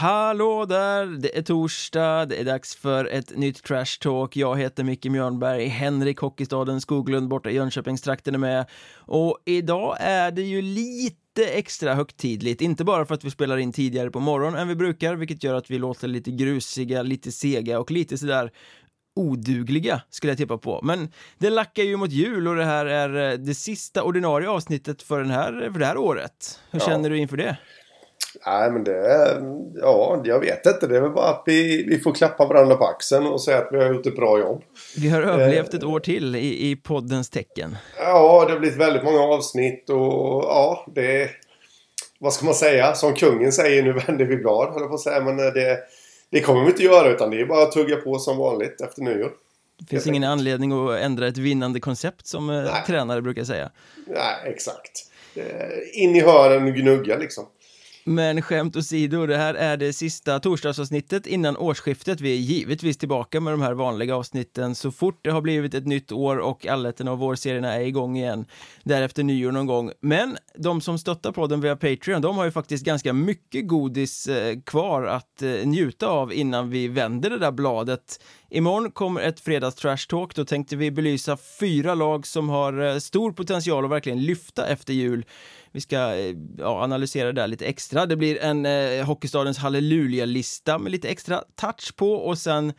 Hallå där! Det är torsdag, det är dags för ett nytt Trash Talk. Jag heter Micke Mjörnberg, Henrik Hockeystaden Skoglund borta i Jönköpingstrakten är med. Och idag är det ju lite extra högtidligt, inte bara för att vi spelar in tidigare på morgonen än vi brukar, vilket gör att vi låter lite grusiga, lite sega och lite sådär odugliga skulle jag tippa på. Men det lackar ju mot jul och det här är det sista ordinarie avsnittet för, den här, för det här året. Hur Ja. känner du inför det? Nej men det ja jag vet inte. Det är väl bara att vi, vi får klappa varandra på axeln och säga att vi har gjort ett bra jobb. Vi har överlevt ett år till i, i poddens tecken. Ja, det har blivit väldigt många avsnitt och ja, det... Vad ska man säga? Som kungen säger, nu vänder vi blad, höll jag på att säga. Men det, det kommer vi inte göra utan det är bara att tugga på som vanligt efter nyår. Det finns ingen anledning att ändra ett vinnande koncept som eh, Nej. tränare brukar säga. Nej, exakt. In i hörnen och gnugga liksom. Men skämt åsido, det här är det sista torsdagsavsnittet innan årsskiftet. Vi är givetvis tillbaka med de här vanliga avsnitten så fort det har blivit ett nytt år och allätten och vårserierna är igång igen. Därefter nyår någon gång. Men de som stöttar podden via Patreon, de har ju faktiskt ganska mycket godis eh, kvar att eh, njuta av innan vi vänder det där bladet. Imorgon kommer ett fredags trash talk. Då tänkte vi belysa fyra lag som har eh, stor potential att verkligen lyfta efter jul. Vi ska eh, ja, analysera det där lite extra. Det blir en eh, Hockeystadens halleluja-lista med lite extra touch på och sen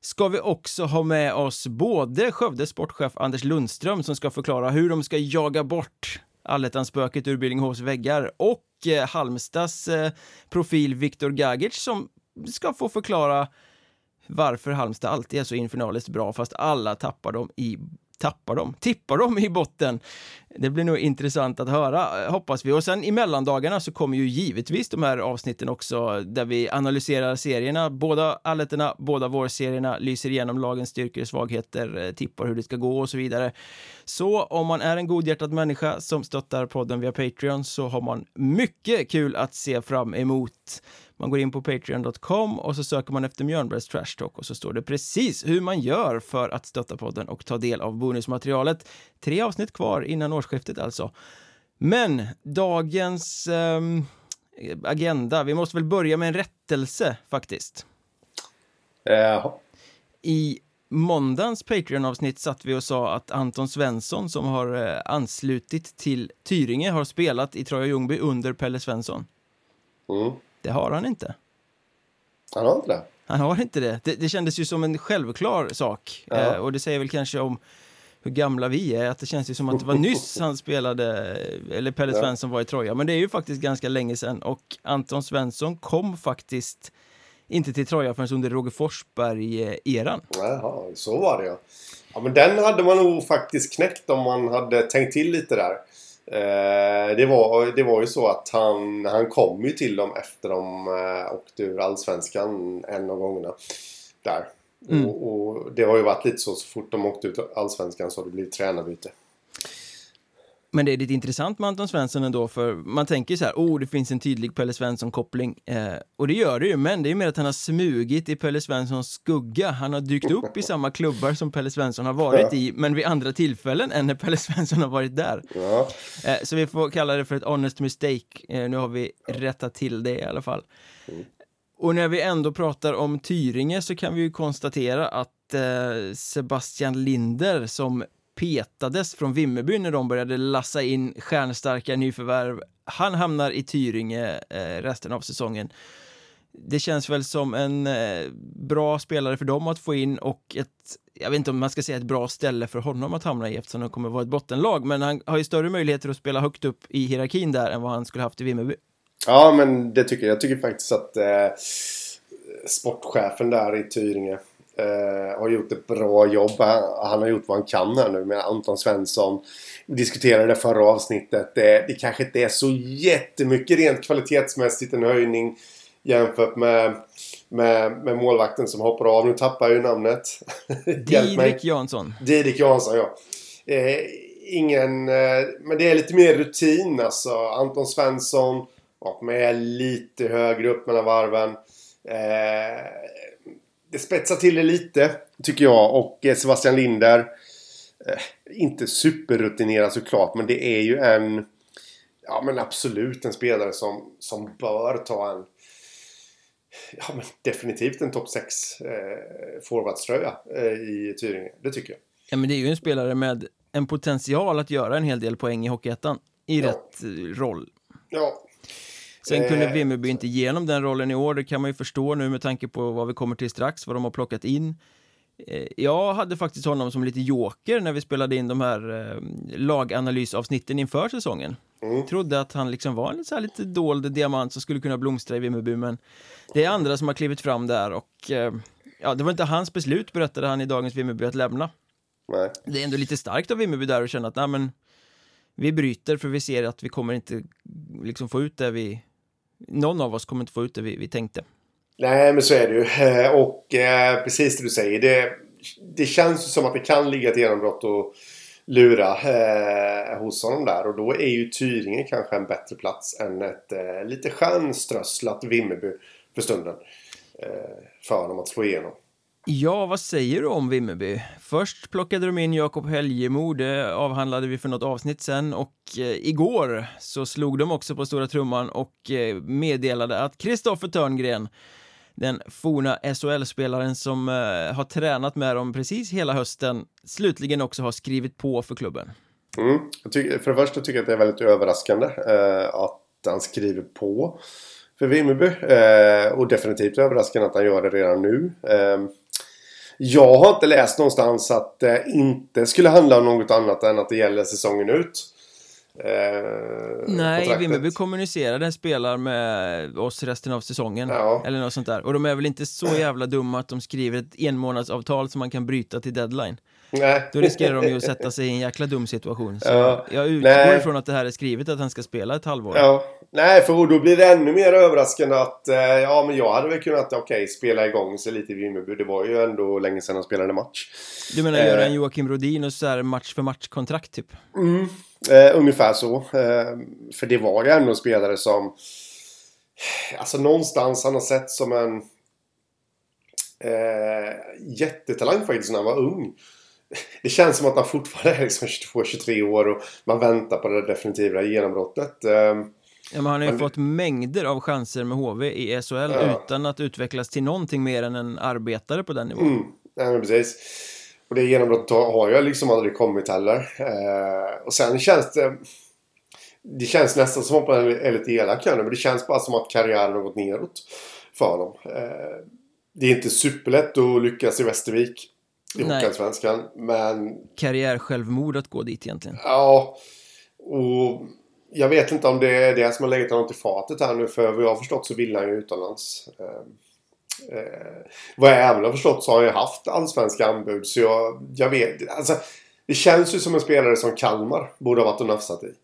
ska vi också ha med oss både Skövdes sportchef Anders Lundström som ska förklara hur de ska jaga bort allettan-spöket ur Billinghovs väggar och eh, Halmstads eh, profil Viktor Gagic som ska få förklara varför Halmstad alltid är så infernaliskt bra fast alla tappar dem i tappar dem, tippar dem i botten. Det blir nog intressant att höra, hoppas vi. Och sen i mellandagarna så kommer ju givetvis de här avsnitten också där vi analyserar serierna, båda allettorna, båda vårserierna, lyser igenom lagens styrkor och svagheter, eh, tippar hur det ska gå och så vidare. Så om man är en godhjärtad människa som stöttar podden via Patreon så har man mycket kul att se fram emot. Man går in på patreon.com och så söker man efter Mjörnbergs Trash Talk och så står det precis hur man gör för att stötta podden och ta del av bonusmaterialet. Tre avsnitt kvar innan årsskiftet alltså. Men dagens ehm, agenda, vi måste väl börja med en rättelse faktiskt. Jaha. I måndagens Patreon-avsnitt satt vi och sa att Anton Svensson som har eh, anslutit till Tyringe har spelat i Troja Ljungby under Pelle Svensson. Mm. Det har han inte. Han har inte det? Han har inte det. Det, det kändes ju som en självklar sak. Ja. Eh, och det säger väl kanske om hur gamla vi är, att det känns ju som att det var nyss han spelade, eller Pelle Ja. Svensson var i Troja. Men det är ju faktiskt ganska länge sedan och Anton Svensson kom faktiskt inte till Troja förrän under Roger Forsberg-eran. Jaha, så var det ja. Ja men den hade man nog faktiskt knäckt om man hade tänkt till lite där. Eh, det, var, det var ju så att han, han kom ju till dem efter de eh, åkte ur Allsvenskan en av gångerna. Där. Mm. Och, och det har ju varit lite så så fort de åkte ut Allsvenskan så har det blivit tränarbyte. Men det är lite intressant med Anton Svensson ändå, för man tänker så här, oh, det finns en tydlig Pelle Svensson-koppling. Eh, och det gör det ju, men det är mer att han har smugit i Pelle Svenssons skugga. Han har dykt upp i samma klubbar som Pelle Svensson har varit i, men vid andra tillfällen än när Pelle Svensson har varit där. Ja. Eh, så vi får kalla det för ett honest mistake. Eh, nu har vi rättat till det i alla fall. Och när vi ändå pratar om Tyringe så kan vi ju konstatera att eh, Sebastian Linder som petades från Vimmerby när de började lassa in stjärnstarka nyförvärv, han hamnar i Tyringe eh, resten av säsongen. Det känns väl som en eh, bra spelare för dem att få in och ett, jag vet inte om man ska säga ett bra ställe för honom att hamna i eftersom de kommer vara ett bottenlag, men han har ju större möjligheter att spela högt upp i hierarkin där än vad han skulle haft i Vimmerby. Ja, men det tycker jag. Jag tycker faktiskt att eh, sportchefen där i Tyringe eh, har gjort ett bra jobb. Han, han har gjort vad han kan här nu med Anton Svensson. Vi diskuterade det förra avsnittet. Det, det kanske inte är så jättemycket rent kvalitetsmässigt en höjning jämfört med, med, med målvakten som hoppar av. Nu tappar jag ju namnet. Didrik Jansson. Didrik Jansson, ja. Eh, ingen... Eh, men det är lite mer rutin alltså. Anton Svensson var med lite högre upp mellan varven. Eh, det spetsar till det lite, tycker jag. Och eh, Sebastian Linder. Eh, inte superrutinerad såklart, men det är ju en... Ja, men absolut en spelare som, som bör ta en ja, men definitivt en topp 6 eh, forwardströja eh, i Tyringe. Det tycker jag. Ja, men det är ju en spelare med en potential att göra en hel del poäng i Hockeyettan i ja. rätt eh, roll. Ja. Sen kunde eh, Vimmerby inte genom den rollen i år, det kan man ju förstå nu med tanke på vad vi kommer till strax, vad de har plockat in. Eh, jag hade faktiskt honom som lite joker när vi spelade in de här eh, laganalysavsnitten inför säsongen. Mm. Trodde att han liksom var en så här lite dold diamant som skulle kunna blomstra i Vimmerby, men det är andra som har klivit fram där och ja, det var inte hans beslut, berättade han i dagens Vimmerby, att lämna. Nej. Det är ändå lite starkt av Vimmerby där att känna att nej, men vi bryter för vi ser att vi kommer inte liksom få ut det vi någon av oss kommer inte få ut det vi, vi tänkte. Nej, men så är det ju. Eh, och eh, precis det du säger. Det, det känns som att det kan ligga ett genombrott och lura eh, hos honom där. Och då är ju Tyringe kanske en bättre plats än ett eh, lite stjärnströsslat Vimmerby för stunden. Eh, för honom att slå igenom. Ja, vad säger du om Vimmerby? Först plockade de in Jakob Helgemo, det avhandlade vi för något avsnitt sen och eh, igår så slog de också på stora trumman och eh, meddelade att Kristoffer Törngren den forna SHL-spelaren som eh, har tränat med dem precis hela hösten slutligen också har skrivit på för klubben. Mm. Tycker, för det första tycker jag att det är väldigt överraskande eh, att han skriver på för Vimmerby. Eh, och definitivt överraskande att han gör det redan nu. Ehm, jag har inte läst någonstans att det inte skulle handla om något annat än att det gäller säsongen ut. Eh, Nej, Vimmerby kommunicerade spelar med oss resten av säsongen ja. Eller något sånt där Och de är väl inte så jävla dumma att de skriver ett enmånadsavtal som man kan bryta till deadline Nej. Då riskerar de ju att sätta sig i en jäkla dum situation Så ja. jag utgår Nej. ifrån att det här är skrivet att han ska spela ett halvår ja. Nej, för då blir det ännu mer överraskande att eh, Ja, men jag hade väl kunnat, okej, okay, spela igång sig lite i Vimmerby Det var ju ändå länge sedan han spelade match Du menar göra en eh. Joakim Rodin och så här match för match-kontrakt typ? Mm, eh, ungefär så eh, För det var ju ändå en spelare som Alltså någonstans han har sett som en eh, Jättetalang faktiskt när han var ung det känns som att han fortfarande är liksom 22-23 år och man väntar på det definitiva genombrottet. Ehm, ja, men han har ju fått mängder av chanser med HV i SHL ja. utan att utvecklas till någonting mer än en arbetare på den nivån. Mm. Ja, men precis. Och det genombrottet har ju liksom aldrig kommit heller. Eh, och sen känns det... Det känns nästan som att man är lite elak här nu, men det känns bara som att karriären har gått neråt för honom. Eh, det är inte superlätt att lyckas i Västervik Hockeyallsvenskan. Men... Karriär-självmord att gå dit egentligen. Ja. Och jag vet inte om det är det som har legat honom till fatet här nu. För vad jag har förstått så vill han ju utomlands. Eh, eh, vad jag även har förstått så har ju haft allsvenska anbud. Så jag, jag vet. Alltså, det känns ju som en spelare som Kalmar borde ha varit och nafsat i.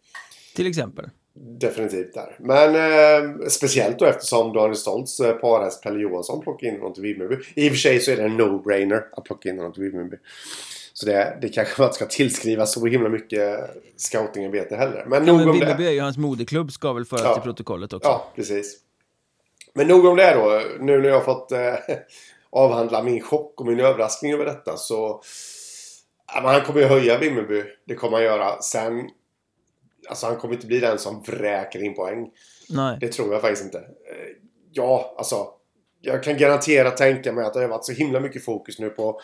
Till exempel? Definitivt där. Men eh, speciellt då eftersom Daniel Stoltz eh, parhäst Pelle Johansson plockar in honom till Vimmerby. I och för sig så är det en no-brainer att plocka in honom till Vimmerby. Så det, det kanske man inte ska tillskrivas så himla mycket scoutingarbete heller. Men ja, nog men om Vimmerby det. är ju hans moderklubb, ska väl föras ja. till protokollet också. Ja, precis. Men nog om det då. Nu när jag fått eh, avhandla min chock och min överraskning över detta så... Han kommer ju höja Vimmerby. Det kommer han göra. Sen Alltså han kommer inte bli den som vräker in poäng. Nej. Det tror jag faktiskt inte. Eh, ja, alltså. Jag kan garanterat tänka mig att det har varit så himla mycket fokus nu på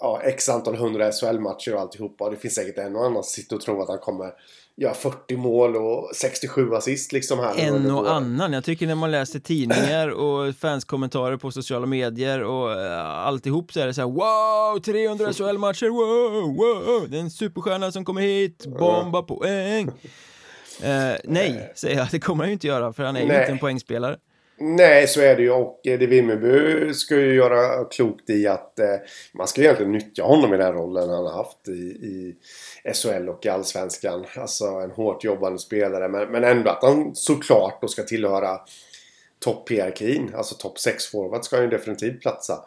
ja, x antal hundra SHL-matcher och alltihopa. Det finns säkert en och annan som sitter och tror att han kommer göra 40 mål och 67 assist liksom här. En och annan. Jag tycker när man läser tidningar och fanskommentarer på sociala medier och uh, alltihop så är det så här wow, 300 SHL-matcher, wow, wow, det är en superstjärna som kommer hit, bomba poäng. Uh, nej, säger jag, det kommer han ju inte göra för han är ju inte en poängspelare. Nej, så är det ju. Och eh, det Vimmerby ska ju göra klokt i att eh, man ska egentligen nyttja honom i den rollen han har haft i, i SHL och i Allsvenskan. Alltså en hårt jobbande spelare. Men, men ändå att han såklart då ska tillhöra topphierarkin. Alltså topp 6 forward ska han ju definitivt platsa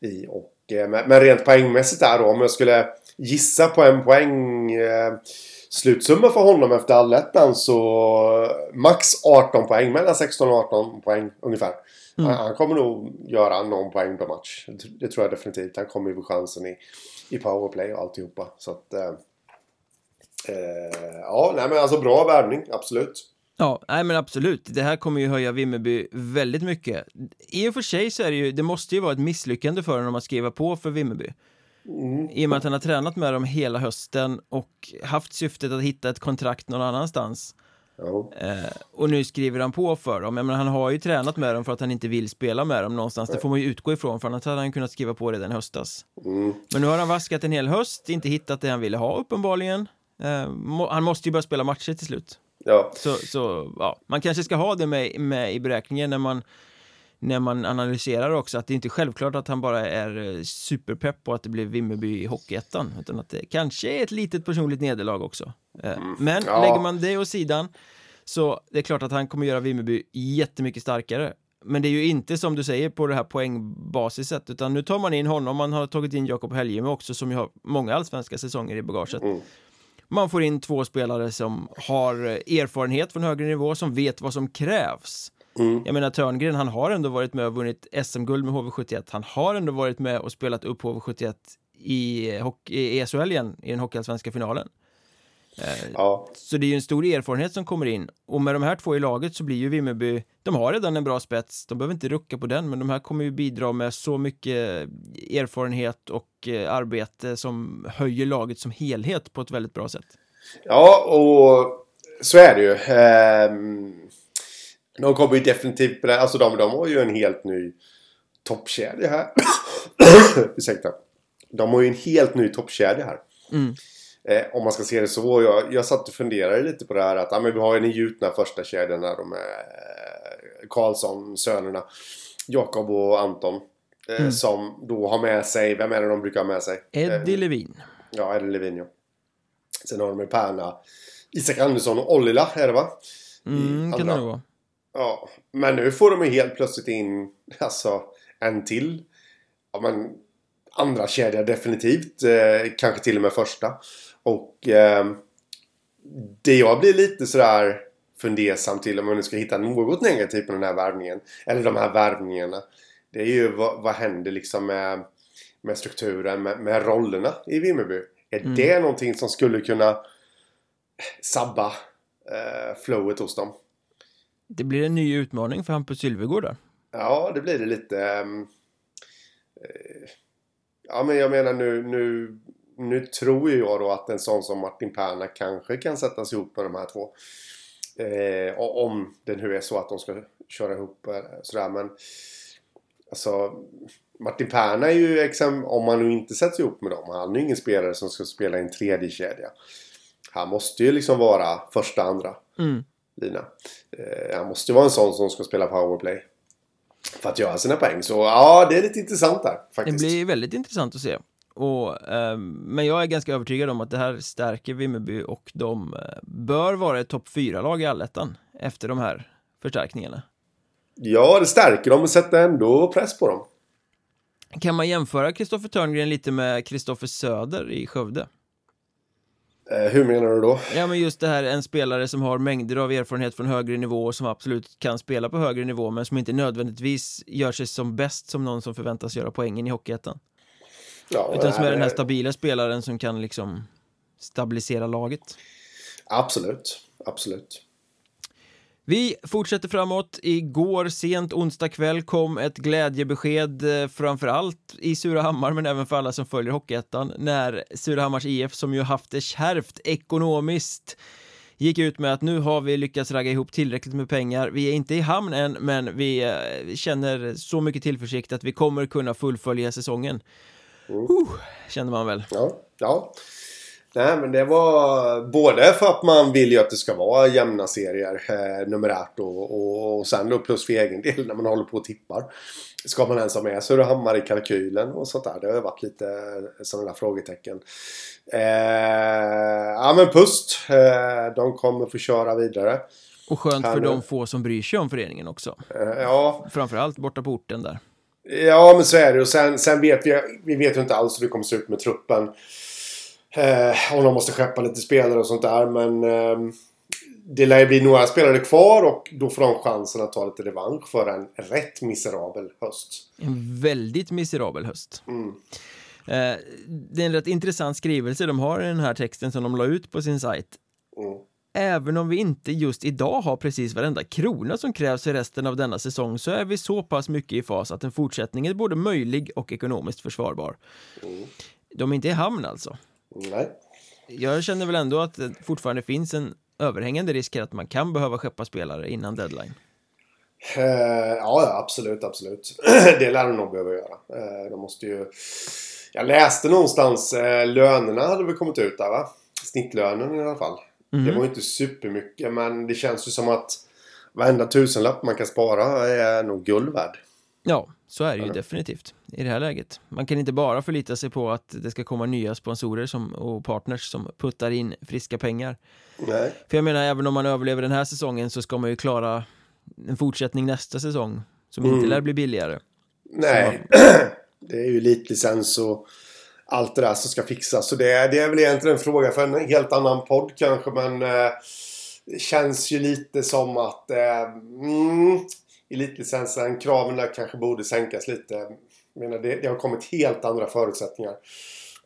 i. Och, eh, men, men rent poängmässigt där då, om jag skulle gissa på en poäng eh, slutsumma för honom efter allettan så max 18 poäng. Mellan 16 och 18 poäng ungefär. Mm. Han, kommer nog göra någon poäng per match. Det tror jag definitivt. Han kommer ju få chansen i, i powerplay och alltihopa. Så att... Eh, eh, ja, nej men alltså bra värvning. Absolut. Ja, nej men absolut. Det här kommer ju höja Vimmerby väldigt mycket. I och för sig så är det ju, det måste ju vara ett misslyckande för honom att skriva på för Vimmerby. Mm. I och med att han har tränat med dem hela hösten och haft syftet att hitta ett kontrakt någon annanstans. Ja. Eh, och nu skriver han på för dem. Jag menar, han har ju tränat med dem för att han inte vill spela med dem någonstans. Det får man ju utgå ifrån, för annars hade han kunnat skriva på redan i höstas. Mm. Men nu har han vaskat en hel höst, inte hittat det han ville ha uppenbarligen. Eh, må, han måste ju börja spela matcher till slut. Ja. Så, så ja, man kanske ska ha det med, med i beräkningen när man när man analyserar också att det inte är självklart att han bara är eh, superpepp på att det blir Vimmerby i Hockeyettan utan att det kanske är ett litet personligt nederlag också. Eh, Men Ja. lägger man det åt sidan så det är klart att han kommer göra Vimmerby jättemycket starkare. Men det är ju inte som du säger på det här poängbasiset utan nu tar man in honom, man har tagit in Jakob Helgeme också som ju har många allsvenska säsonger i bagaget. Mm. Man får in två spelare som har eh, erfarenhet från högre nivå, som vet vad som krävs. Mm. Jag menar Törngren, han har ändå varit med och vunnit SM-guld med HV71. Han har ändå varit med och spelat upp HV71 i, i SHL igen, i den hockeyallsvenska finalen. Eh, Ja. Så det är ju en stor erfarenhet som kommer in. Och med de här två i laget så blir ju Vimmerby, de har redan en bra spets, de behöver inte rucka på den, men de här kommer ju bidra med så mycket erfarenhet och eh, arbete som höjer laget som helhet på ett väldigt bra sätt. Ja, och så är det ju. Ehm, de kommer ju definitivt... Alltså de, de har ju en helt ny toppkedja här. Ursäkta. De har ju en helt ny toppkedja här. Mm. Eh, om man ska se det så. Jag, jag satt och funderade lite på det här att ja, men vi har ju den gjutna första kedjan där de eh, Karlsson, sönerna. Jakob och Anton. Eh, Mm. Som då har med sig, vem är det de brukar ha med sig? Eddie Eh, Levin. Ja, Eddie Levin ja. Sen har de med Pärna, Isak Andersson och Ollila är det va? Mm, kan det vara. Ja, men nu får de ju helt plötsligt in alltså en till. Ja, men andra kedja definitivt. Eh, kanske till och med första. Och eh, det jag blir lite sådär fundersam till om man nu ska hitta något negativt med den här värvningen. Eller de här värvningarna. Det är ju vad, vad händer liksom med, med strukturen, med, med rollerna i Vimmerby. Är Mm. det någonting som skulle kunna sabba eh, flowet hos dem? Det blir en ny utmaning för Hampus Sylvegård där. Ja, det blir det lite. ehm, eh, ja, men jag menar nu, nu, nu tror ju jag då att en sån som Martin Perna kanske kan sättas ihop med de här två. Eh, och om det nu är så att de ska köra ihop eh, sådär. Men alltså Martin Perna är ju exempel, om man nu inte sätts ihop med dem. Han är ju ingen spelare som ska spela i en tredje kedja. Han måste ju liksom vara första, andra Mm. Lina. Eh, han måste ju vara en sån som ska spela powerplay. För att göra sina poäng. Så ja, det är lite intressant där Det faktiskt. blir väldigt intressant att se. Och, ehm, men jag är ganska övertygad om att det här stärker Vimmerby och de eh, bör vara ett topp 4-lag i allettan efter de här förstärkningarna. Ja, det stärker dem men sätter ändå press på dem. Kan man jämföra Kristoffer Törngren lite med Kristoffer Söder i Skövde? Eh, hur menar du då? Ja, men just det här en spelare som har mängder av erfarenhet från högre nivå och som absolut kan spela på högre nivå men som inte nödvändigtvis gör sig som bäst som någon som förväntas göra poängen i Hockeyettan. Ja, Utan som är den här stabila spelaren som kan liksom stabilisera laget. Absolut. Absolut. Vi fortsätter framåt. Igår sent onsdag kväll kom ett glädjebesked eh, framförallt i Surahammar men även för alla som följer Hockeyettan när Surahammars IF som ju haft det kärvt ekonomiskt gick ut med att nu har vi lyckats ragga ihop tillräckligt med pengar. Vi är inte i hamn än men vi eh, känner så mycket tillförsikt att vi kommer kunna fullfölja säsongen. Huh, känner man väl. Ja. ja. Nej, men det var både för att man vill ju att det ska vara jämna serier eh, numerärt och, och, och sen då plus för egen del när man håller på och tippar. Ska man ens ha med Surahammar i kalkylen och sånt där? Det har varit lite sådana där frågetecken. Eh, ja men pust. Eh, de kommer få köra vidare. Och skönt Här för nu. de få som bryr sig om föreningen också. Eh, ja, Framförallt borta på orten där. Ja, men så är det. Och sen, sen vet vi, vi vet ju inte alls hur det kommer se ut med truppen. Eh, om de måste skeppa lite spelare och sånt där. Men eh, det lär ju bli några spelare kvar och då får de chansen att ta lite revansch för en rätt miserabel höst. En väldigt miserabel höst. Mm. Eh, det är en rätt intressant skrivelse de har i den här texten som de la ut på sin sajt. Mm. även om vi inte just idag har precis varenda krona som krävs för resten av denna säsong så är vi så pass mycket i fas att en fortsättning är både möjlig och ekonomiskt försvarbar. De är inte i hamn alltså. Nej. Jag känner väl ändå att det fortfarande finns en överhängande risk att man kan behöva skeppa spelare innan deadline. Eh, ja, absolut, absolut. det lär de nog behöva göra. Eh, de måste ju... Jag läste någonstans, eh, lönerna hade väl kommit ut där va? Snittlönen i alla fall. Det var ju inte supermycket men det känns ju som att varenda tusenlapp man kan spara är nog guld värd. Ja, så är det ju definitivt i det här läget. Man kan inte bara förlita sig på att det ska komma nya sponsorer som, och partners som puttar in friska pengar. Nej. För jag menar, även om man överlever den här säsongen så ska man ju klara en fortsättning nästa säsong som inte lär bli billigare. Nej. det är ju elitlicens och allt det där som ska fixas. Så det, är- det är väl egentligen en fråga för en helt annan podd kanske men eh, det känns ju lite som att eh, mm, elitlicensen, kraven där kanske borde sänkas lite. Jag menar, det, det har kommit helt andra förutsättningar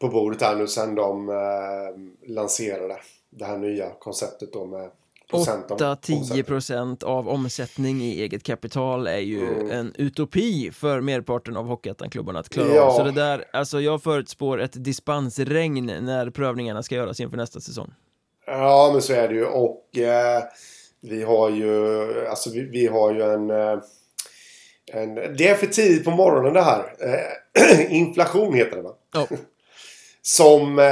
på bordet här nu sen de eh, lanserade det här nya konceptet då med procent av 8-10 omsättning. procent av omsättning i eget kapital är ju en utopi för merparten av Hockeyettan-klubbarna att klara Ja. av. Så det där, alltså jag förutspår ett dispensregn när prövningarna ska göras inför nästa säsong. Ja, men så är det ju. Och eh, vi har ju, alltså vi, vi har ju en, eh, en... Det är för tidigt på morgonen det här. Eh, inflation heter det va? Ja, Som, eh,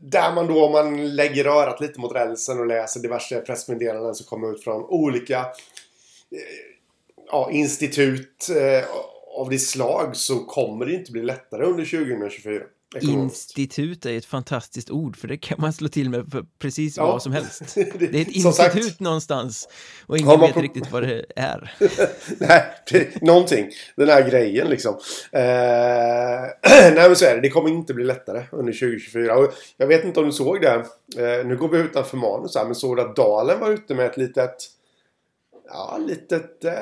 där man då om man lägger örat lite mot rälsen och läser diverse pressmeddelanden som kommer ut från olika ja, institut av det slag så kommer det inte bli lättare under 2024. Institut är ett fantastiskt ord för det kan man slå till med för precis Ja. vad som helst. Det är ett Som sagt. institut någonstans och ingen vet riktigt vad det är. Nej, någonting. Den här grejen liksom. Eh, nej men så är det. Det kommer inte bli lättare under 2024. Och jag vet inte om du såg det. Eh, nu går vi utanför manus här. Men såg du att Dalen var ute med ett litet... Ja, litet... Eh,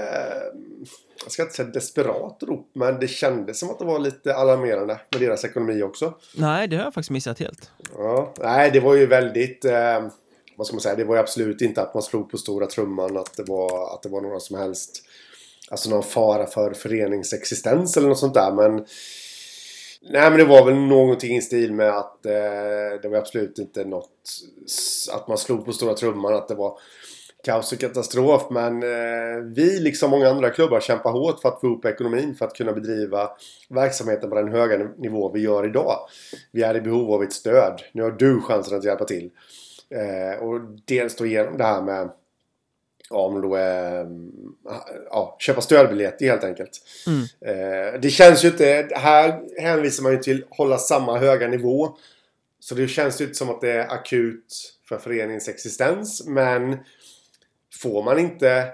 jag ska inte säga desperat rop. Men det kändes som att det var lite alarmerande med deras ekonomi också. Nej, det har jag faktiskt missat helt. Ja, nej, det var ju väldigt... Eh, vad ska man säga? Det var ju absolut inte att man slog på stora trumman. Att det var, att det var några som helst... Alltså någon fara för föreningsexistens eller något sånt där. Men... Nej, men det var väl någonting i stil med att eh, det var absolut inte något... Att man slog på stora trumman. Att det var kaos och katastrof. Men eh, vi, liksom många andra klubbar, kämpar hårt för att få upp ekonomin. För att kunna bedriva verksamheten på den höga nivå vi gör idag. Vi är i behov av ett stöd. Nu har du chansen att hjälpa till. Eh, och dels då genom det här med Ja, men då eh, ja, köpa stödbiljetter helt enkelt. Eh, det känns ju inte... Här hänvisar man ju till hålla samma höga nivå. Så det känns ju inte som att det är akut för föreningens existens. Men får man inte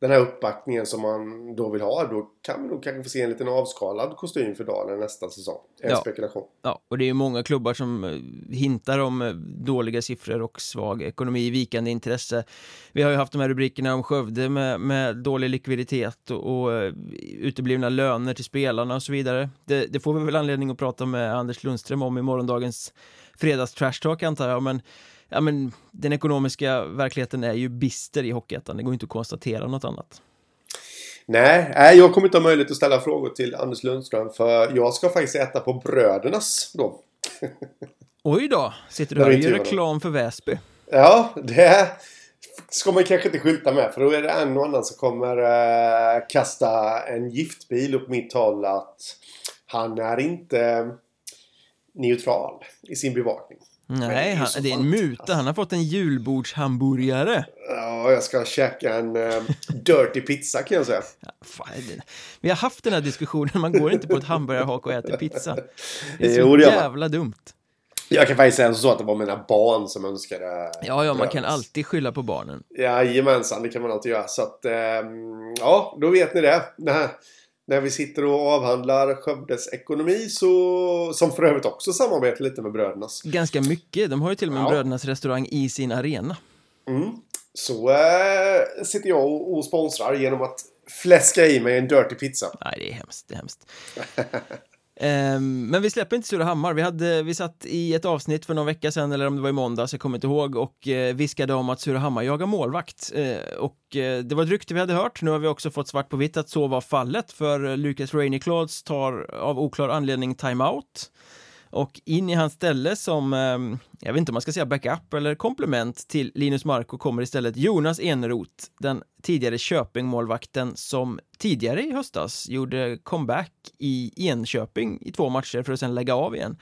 den här uppbackningen som man då vill ha. Då kan man nog kanske få se en liten avskalad kostym för Dalen nästa säsong. En Ja. spekulation. Ja, och det är ju många klubbar som eh, hintar om eh, dåliga siffror och svag ekonomi, vikande intresse. Vi har ju haft de här rubrikerna om Skövde med, med dålig likviditet och, och eh, uteblivna löner till spelarna och så vidare. Det, det får vi väl anledning att prata med Anders Lundström om i morgondagens fredags trash talk antar jag, men Ja, men den ekonomiska verkligheten är ju bister i Hockeyettan, det går inte att konstatera något annat. Nej, nej, jag kommer inte ha möjlighet att ställa frågor till Anders Lundström. För jag ska faktiskt äta på Brödernas då. Oj då, sitter du här och gör reklam för Väsby? Ja, det ska man kanske inte skylta med. För då är det en och annan som kommer eh, kasta en giftbil upp mitt håll att han är inte neutral i sin bevakning. Men det är Nej, han, det är en muta. Han har fått en julbordshamburgare. Ja, jag ska käka en eh, dirty pizza kan jag säga. Ja, fan, det- vi har haft den här diskussionen, man går inte på ett hamburgarhak och äter pizza. Det är så Jo, det jävla dumt. Jag kan faktiskt säga så att det var mina barn som önskade Ja, ja, man kan alltid skylla på barnen. Jajamensan, det kan man alltid göra. Så att, ehm, ja, då vet ni det. När, när vi sitter och avhandlar Skövdes ekonomi så, som för övrigt också samarbetar lite med Brödernas. Ganska mycket. De har ju till och med en Ja. Brödernas restaurang i sin arena. Mm. Så eh, sitter jag och, och sponsrar genom att fläska i mig en dirty pizza. Nej, det är hemskt. Det är hemskt. Ehm, men vi släpper inte Surahammar. Vi, hade, vi satt i ett avsnitt för någon vecka sedan, eller om det var i måndags, jag kommer inte ihåg, och eh, viskade om att Surahammar jagar målvakt. Eh, och eh, det var ett rykte vi hade hört. Nu har vi också fått svart på vitt att så var fallet, för Lucas Rainey-Claude tar av oklar anledning timeout. Och in i hans ställe som, eh, jag vet inte om man ska säga backup eller komplement till Linus Marko kommer istället Jonas Eneroth, den tidigare Köping-målvakten som tidigare i höstas gjorde comeback i Enköping i två matcher för att sen lägga av igen.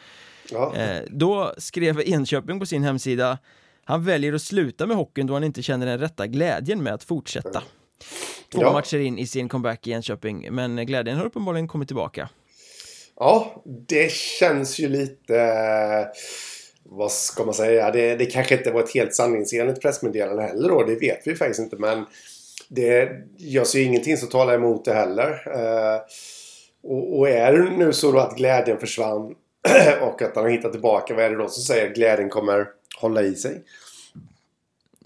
Ja. Eh, då skrev Enköping på sin hemsida han väljer att sluta med hockeyn då han inte känner den rätta glädjen med att fortsätta. Två Ja. matcher in i sin comeback i Enköping, men glädjen har uppenbarligen kommit tillbaka. Ja, det känns ju lite... Vad ska man säga? Det, det kanske inte var ett helt sanningsenligt pressmeddelande heller då. Det vet vi faktiskt inte. Men det görs ju ingenting som talar emot det heller. Eh, och, och är det nu så då att glädjen försvann och att han har hittat tillbaka. Vad är det då som säger att glädjen kommer hålla i sig?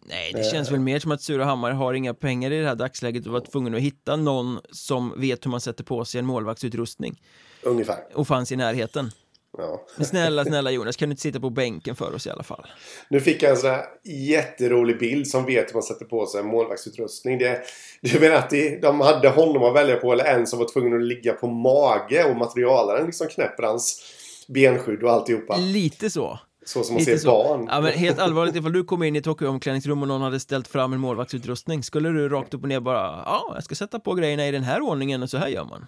Nej, det känns väl mer som att Surahammar har inga pengar i det här dagsläget och var tvungen att hitta någon som vet hur man sätter på sig en målvaktsutrustning Ungefär. och fanns i närheten. Ja. Men snälla, snälla Jonas, kan du inte sitta på bänken för oss i alla fall? Nu fick jag en sån här jätterolig bild som vet hur man sätter på sig en målvaktsutrustning. Det, du menar att det, de hade honom att välja på eller en som var tvungen att ligga på mage och materialaren liksom knäpper hans benskydd och alltihopa. Lite så. Så som man Lite ser så. barn. Ja, men helt allvarligt, ifall du kom in i ett hockeyomklädningsrum och någon hade ställt fram en målvaktsutrustning, skulle du rakt upp och ner bara, ja, jag ska sätta på grejerna i den här ordningen och så här gör man.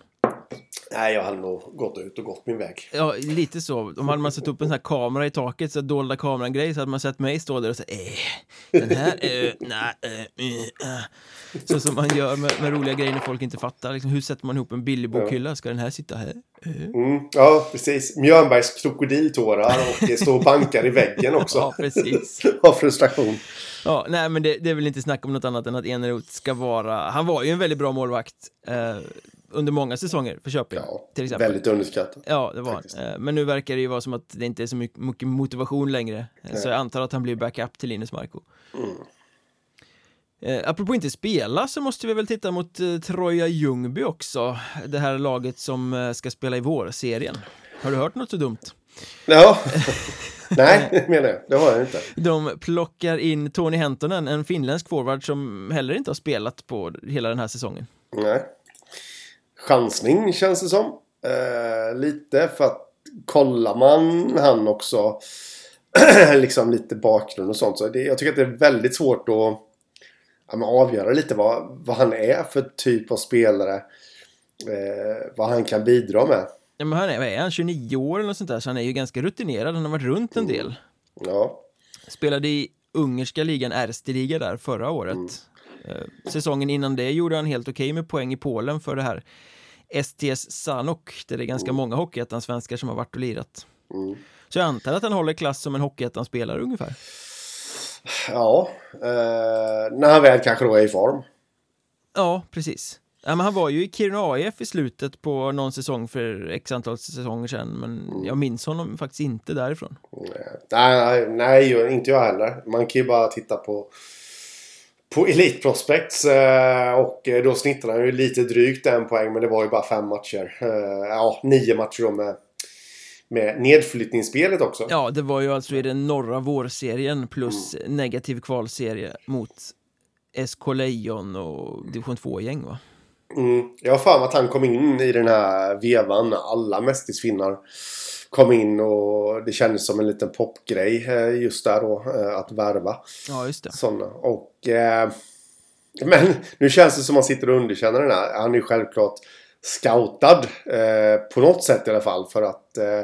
Nej, jag hade nog gått ut och gått min väg. Ja, lite så. Om hade man satt upp en sån här kamera i taket, så dolda kameran-grej, så hade man sett mig stå där och säga eh, den här, eh, nej, eh, eh, eh. Så som man gör med, med roliga grejer när folk inte fattar. Liksom, hur sätter man ihop en billig bokhylla? Ska den här sitta här? Eh. Mm, ja, precis. Mjörnbergs krokodiltårar och står och bankar i väggen också. Ja, precis. Av frustration. Ja, nej, men det, det är väl inte snack om något annat än att Eneroth ska vara... Han var ju en väldigt bra målvakt eh, under många säsonger för Köping, Ja, till exempel. väldigt underskattat. Ja, det var faktiskt. Eh, Men nu verkar det ju vara som att det inte är så mycket, motivation längre. Eh, Så jag antar att han blir backup till Linus Marko. Eh, apropå inte spela så måste vi väl titta mot eh, Troja Ljungby också. Det här laget som eh, ska spela i vårserien. Har du hört något så dumt? Ja. Nej, menar jag. Det har jag inte. De plockar in Tony Hentonen, en finländsk forward som heller inte har spelat på hela den här säsongen. Nej. Chansning känns det som. Eh, lite för att kollar man han också liksom lite bakgrund och sånt så det, jag tycker att det är väldigt svårt att ja, avgöra lite vad, vad han är för typ av spelare. Eh, vad han kan bidra med. Ja, men han är, är han, 29 år eller något sånt där, så han är ju ganska rutinerad, han har varit runt en del. Ja. Spelade i ungerska ligan, Erste-liga där förra året. Eh, Säsongen innan det gjorde han helt okej med poäng i Polen för det här STS Sanok, där det är ganska många Hockeyettan-svenskar som har varit och lirat. Mm. Så jag antar att han håller klass som en Hockeyettan-spelare ungefär. Ja. Eh, när han väl kanske då är i form. Ja, precis. Ja, men han var ju i Kiruna AIF i slutet på någon säsong för x antal säsonger sedan, men jag minns honom faktiskt inte därifrån. Nej, nej, inte jag heller. Man kan ju bara titta på på Elite Prospects eh, och då snittar han ju lite drygt en poäng men det var ju bara fem matcher. Eh, ja, nio matcher då med, med nedflyttningsspelet också. Ja, det var ju alltså i den norra vårserien plus negativ kvalserie mot SK Lejon och division 2-gäng va? Mm, jag har för mig att han kom in i den här vevan alla mästisfinnar kom in och det kändes som en liten popgrej eh, just där då eh, att värva. Ja, just det. Sådana. Och... Eh, men nu känns det som att man sitter och underkänner den här. Han är ju självklart scoutad. Eh, på något sätt i alla fall. För att eh,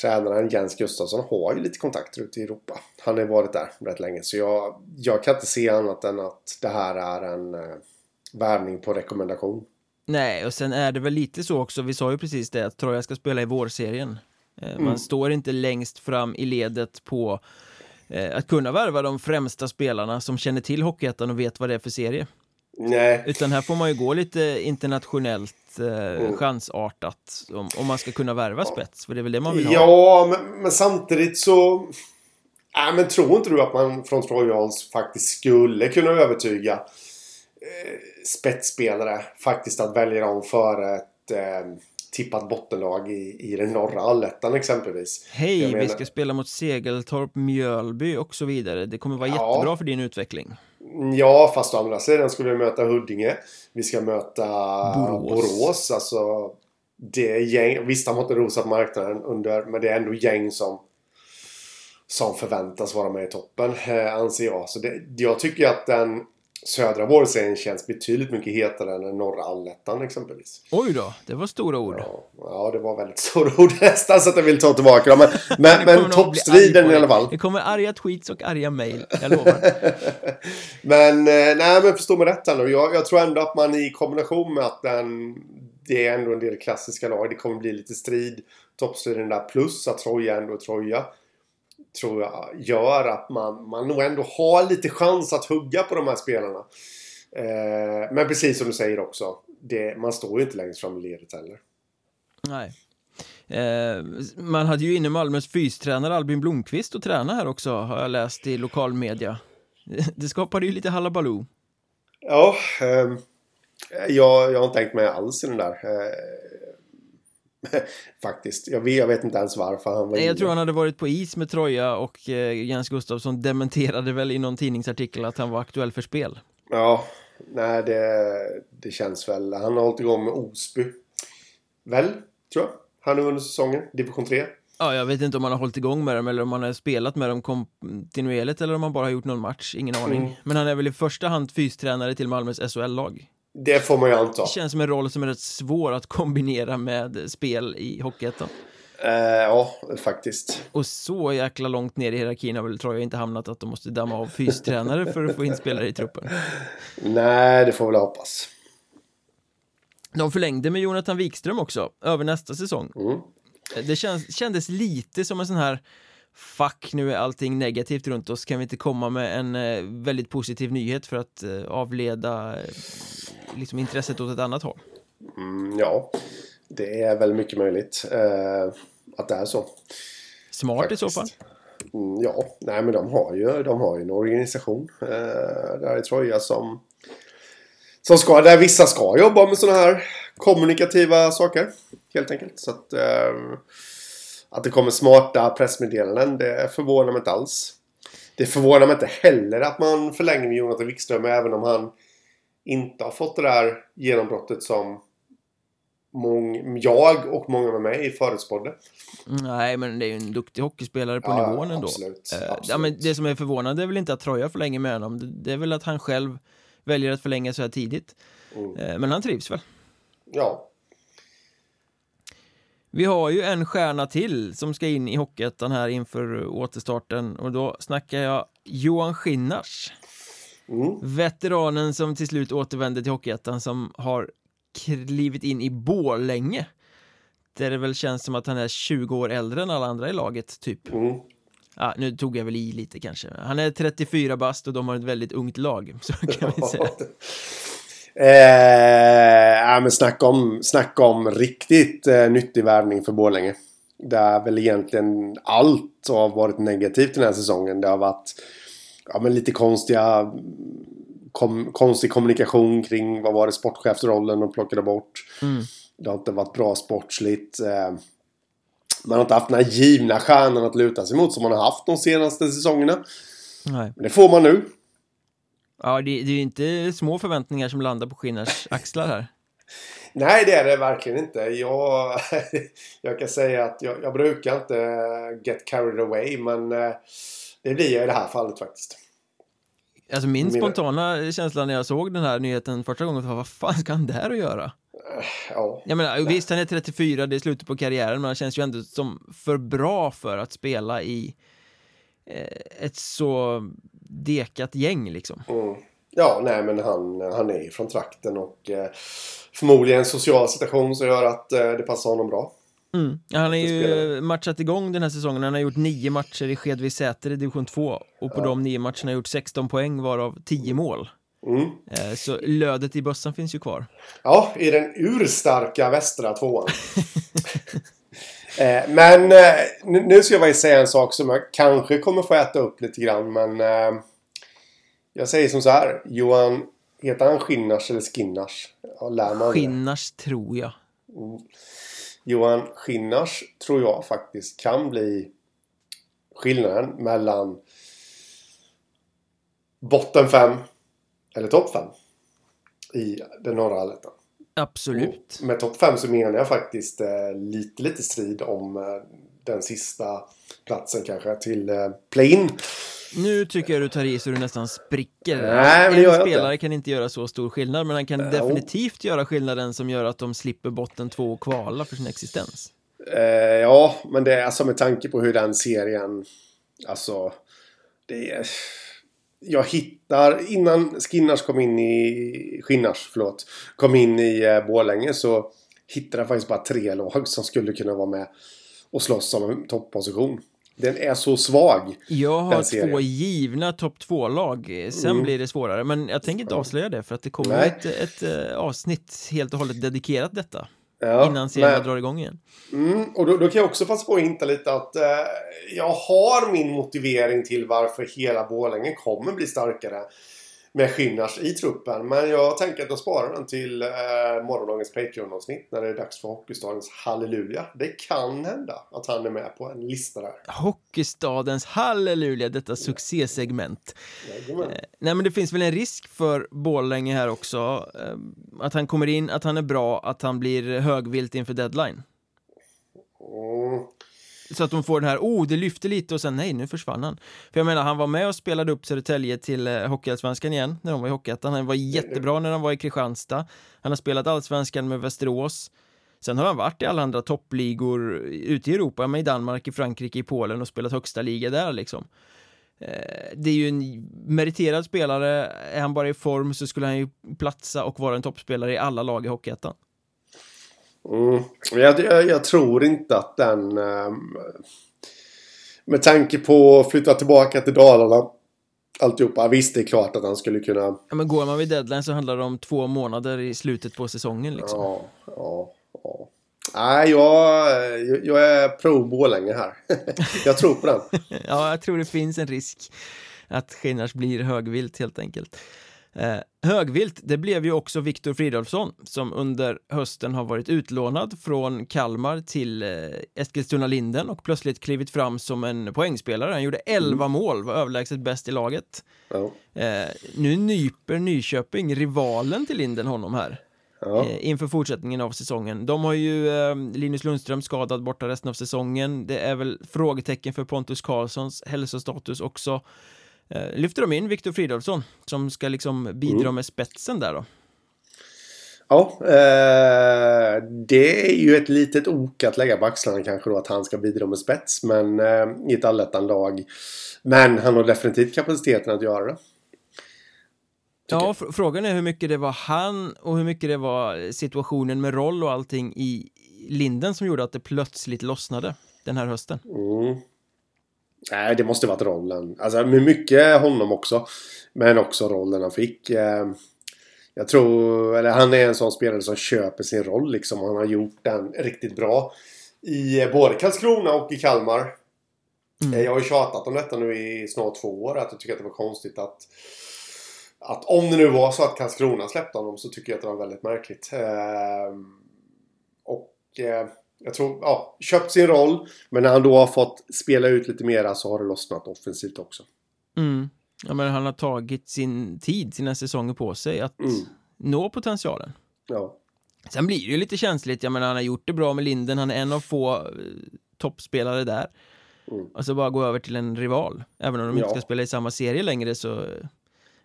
tränaren Jens Gustafsson har ju lite kontakter ute i Europa. Han har ju varit där rätt länge. Så jag, jag kan inte se annat än att det här är en eh, värvning på rekommendation. Nej, och sen är det väl lite så också, vi sa ju precis det, att Troja ska spela i vårserien. Eh, Man Mm. står inte längst fram i ledet på eh, att kunna värva de främsta spelarna som känner till Hockeyettan och vet vad det är för serie. Nej, Utan här får man ju gå lite internationellt eh, Mm. chansartat om, om man ska kunna värva spets, för det är väl det man vill ha. Ja, men, men samtidigt så... Nej, men tror inte du att man från Trojans faktiskt skulle kunna övertyga spetsspelare faktiskt att välja dem före ett eh, tippat bottenlag i, i den norra allettan exempelvis. Hej, menar- vi ska spela mot Segeltorp, Mjölby och så vidare. Det kommer vara Ja. jättebra för din utveckling. Ja, fast å andra sidan skulle vi möta Huddinge. Vi ska möta Borås. Borås. Alltså, det är gäng. Visst, har inte rosat marknaden under, men det är ändå gäng som som förväntas vara med i toppen, eh, anser jag. Så det, jag tycker att den södra vårserien känns betydligt mycket hetare än den norra allettan exempelvis. Oj då, det var stora ord. Ja, ja, det var väldigt stora ord nästan så att jag vill ta tillbaka dem. Men, men, men toppstriden i alla fall. Det kommer arga tweets och arga mejl, jag lovar. Men, eh, nej men förstå mig rätt här nu. Jag, jag tror ändå att man i kombination med att den, det är ändå en del klassiska lag. Det kommer bli lite strid. Toppstriden där plus att Troja ändå är Troja. Tror jag gör att man, man nog ändå har lite chans att hugga på de här spelarna. Eh, men precis som du säger också. Det, man står ju inte längst fram i ledet heller. Nej. Eh, man hade ju inne Malmös fystränare Albin Blomqvist och träna här också, har jag läst i lokalmedia. Det skapade ju lite halabaloo. Ja, ehm, jag, jag har inte tänkt mig alls i den där. Eh, faktiskt. Jag vet, jag vet inte ens varför han var Nej, jag tror han hade varit på is med Troja och eh, Jens Gustafsson dementerade väl i någon tidningsartikel att han var aktuell för spel. Ja, nej det, det känns väl. Han har hållit igång med Osby. Väl, tror jag. Han har under säsongen. Division 3. Ja, jag vet inte om han har hållit igång med dem eller om han har spelat med dem kontinuerligt eller om han bara har gjort någon match, ingen aning. Mm. Men han är väl i första hand fystränare till Malmös SHL-lag. Det får man ju anta. Det känns som en roll som är rätt svår att kombinera med spel i Hockeyettan. Eh, ja, faktiskt. Och så jäkla långt ner i hierarkin har väl Troja inte hamnat att de måste damma av fystränare för att få in spelare i truppen. Nej, det får väl hoppas. De förlängde med Jonathan Wikström också, över nästa säsong. Mm. Det känns, kändes lite som en sån här Fuck, nu är allting negativt runt oss, kan vi inte komma med en eh, väldigt positiv nyhet för att eh, avleda eh, liksom intresset åt ett annat håll? Mm, ja, det är väl mycket möjligt eh, att det är så. Smart i så fall. Faktiskt. Mm, ja, nej men de har ju, de har ju en organisation eh, där i Troja som, som ska, där vissa ska jobba med sådana här kommunikativa saker. Helt enkelt. Så att, eh, att det kommer smarta pressmeddelanden, det förvånar mig inte alls. Det förvånar mig inte heller att man förlänger med Jonathan Wikström även om han inte har fått det där genombrottet som mång, jag och många med mig förutspådde. Nej, men det är ju en duktig hockeyspelare på Ja, nivån ändå. absolut, Eh, absolut. Ja, men det som är förvånande är väl inte att Troja förlänger med honom. Det- Det är väl att han själv väljer att förlänga så här tidigt. Mm. Eh, Men han trivs väl. Ja, Vi har ju en stjärna till som ska in i Hockeyettan här inför återstarten och då snackar jag Johan Skinnars. Mm. Veteranen som till slut återvände till Hockeyettan som har klivit in i Borlänge. Där det väl känns som att han är 20 år äldre än alla andra i laget, typ. Mm. Ja, nu tog jag väl i lite kanske. Han är 34 bast och de har ett väldigt ungt lag, så kan vi säga. Eh, ja, men snacka om, snacka om riktigt eh, nyttig värvning för Borlänge. Där väl egentligen allt har varit negativt den här säsongen. Det har varit ja, men lite konstiga kom, konstig kommunikation kring vad var det sportchefsrollen de plockade bort. Mm. Det har inte varit bra sportsligt. Eh, man har inte haft den här givna stjärnan att luta sig mot som man har haft de senaste säsongerna. Nej. Men det får man nu. Ja, det, det är ju inte små förväntningar som landar på Skinnars axlar här. Nej, det är det verkligen inte. Jag, jag kan säga att jag, jag brukar inte get carried away, men eh, det blir jag i det här fallet faktiskt. Alltså min Mina- spontana känsla när jag såg den här nyheten första gången var vad fan ska han där att göra? Ja, Jag menar, visst han är 34, det är slutet på karriären, men han känns ju ändå som för bra för att spela i eh, ett så dekat gäng liksom. mm. ja nej, men han, han är ju från trakten och eh, förmodligen en social situation som gör att eh, det passar honom bra. Mm. Han har ju matchat igång den här säsongen, han har gjort nio matcher i Skedvi Säter i division 2 och på Ja. de nio matcherna har gjort 16 poäng varav 10 mål. Mm. Eh, så lödet i bössan finns ju kvar. Ja, i den urstarka västra tvåan. eh, men eh, nu, ska jag faktiskt säga en sak som jag kanske kommer få äta upp lite grann, men jag säger som så här. Johan, heter han Skinnars eller Skinnars? Ja, lär man? Skinnars tror jag. Johan Skinnars tror jag faktiskt kan bli skillnaden mellan botten 5 eller topp 5 i den norra allettan. Absolut. Och med topp 5 så menar jag faktiskt eh, lite, lite strid om eh, den sista platsen kanske till eh, play-in. Nu tycker jag du tar i så du nästan spricker. Nej, men en gör jag spelare inte. kan inte göra så stor skillnad, men han kan Ja, definitivt göra skillnaden som gör att de slipper botten två och kvala för sin existens. Eh, ja, men det är alltså med tanke på hur den serien... Alltså... Det är... Jag hittar... Innan Skinnars kom in i... Skinnars, förlåt. Kom in i eh, Borlänge så hittade jag faktiskt bara tre lag som skulle kunna vara med och slåss om en topposition. Den är så svag. Jag har två givna topp två-lag, sen Mm. blir det svårare. Men jag tänker inte avslöja det för att det kommer Nej. ett, ett eh, avsnitt helt och hållet dedikerat detta Ja, innan serien men- drar igång igen. Mm, och då, då kan jag också passa på att hinta lite att eh, jag har min motivering till varför hela Borlänge kommer bli starkare med Skinnars i truppen. Men jag tänker att jag sparar den till eh, morgondagens Patreon-avsnitt när det är dags för Hockeystadens halleluja. Det kan hända att han är med på en lista där. Hockeystadens halleluja, detta succésegment. Jajamän. Eh, Nej men det finns väl en risk för Borlänge här också eh, Att han kommer in, att han är bra, att han blir högvilt inför deadline Mm. Så att de får den här, oh det lyfte lite och sen nej nu försvann han. För jag menar han var med och spelade upp Södertälje till eh, Hockeyallsvenskan igen när de var i Hockeyettan. Han var jättebra när han var i Kristianstad. Han har spelat Allsvenskan med Västerås. Sen har han varit i alla andra toppligor ute i Europa, med i Danmark, i Frankrike, i Polen och spelat högsta liga där liksom. Eh, Det är ju en meriterad spelare, är han bara i form så skulle han ju platsa och vara en toppspelare i alla lag i Hockeyettan Mm. Jag, jag, jag tror inte att den... ehm, med tanke på att flytta tillbaka till Dalarna. Alltihopa. Visst, det är klart att han skulle kunna... Ja, men går man vid deadline så handlar det om två månader i slutet på säsongen liksom. Ja, ja, ja. Nej, jag, jag är pro Borlänge här. jag tror på den. Ja, jag tror det finns en risk att Skinnars blir högvilt helt enkelt. Eh, högvilt, det blev ju också Viktor Fridolfsson som under hösten har varit utlånad från Kalmar till eh, Eskilstuna-Linden och plötsligt klivit fram som en poängspelare. Han gjorde 11 mål, var överlägset bäst i laget. Ja. Eh, nu nyper Nyköping, rivalen till Linden, honom här. Ja. eh, inför fortsättningen av säsongen. De har ju eh, Linus Lundström skadad borta resten av säsongen. Det är väl frågetecken för Pontus Karlssons hälsostatus också. Eh, lyfter de in Viktor Fridolfsson som ska liksom bidra Mm. med spetsen där då. Ja, eh, det är ju ett litet ok att lägga på axlarna kanske då att han ska bidra med spets. Men eh, i ett allettan-lag. Men han har definitivt kapaciteten att göra det. Ja, fr- frågan är hur mycket det var han och hur mycket det var situationen med roll och allting i Linden som gjorde att det plötsligt lossnade den här hösten. Mm. Nej, det måste varit rollen. Alltså med mycket honom också. Men också rollen han fick. Eh, jag tror, eller han är en sån spelare som köper sin roll liksom. Han har gjort den riktigt bra. I eh, både Karlskrona och i Kalmar. Mm. Eh, Jag har ju tjatat om detta nu i snart två år. Att jag tycker att det var konstigt att att om det nu var så att Karlskrona släppte honom så tycker jag att det var väldigt märkligt. Eh, och jag tror, ja, köpt sin roll. Men när han då har fått spela ut lite mera så har det lossnat offensivt också. Mm. Ja, men han har tagit sin tid, sina säsonger på sig att Mm. nå potentialen. Ja. Sen blir det ju lite känsligt, jag menar han har gjort det bra med Linden, han är en av få eh, toppspelare där. Mm. Och så bara gå över till en rival, även om de inte Ja. ska spela i samma serie längre så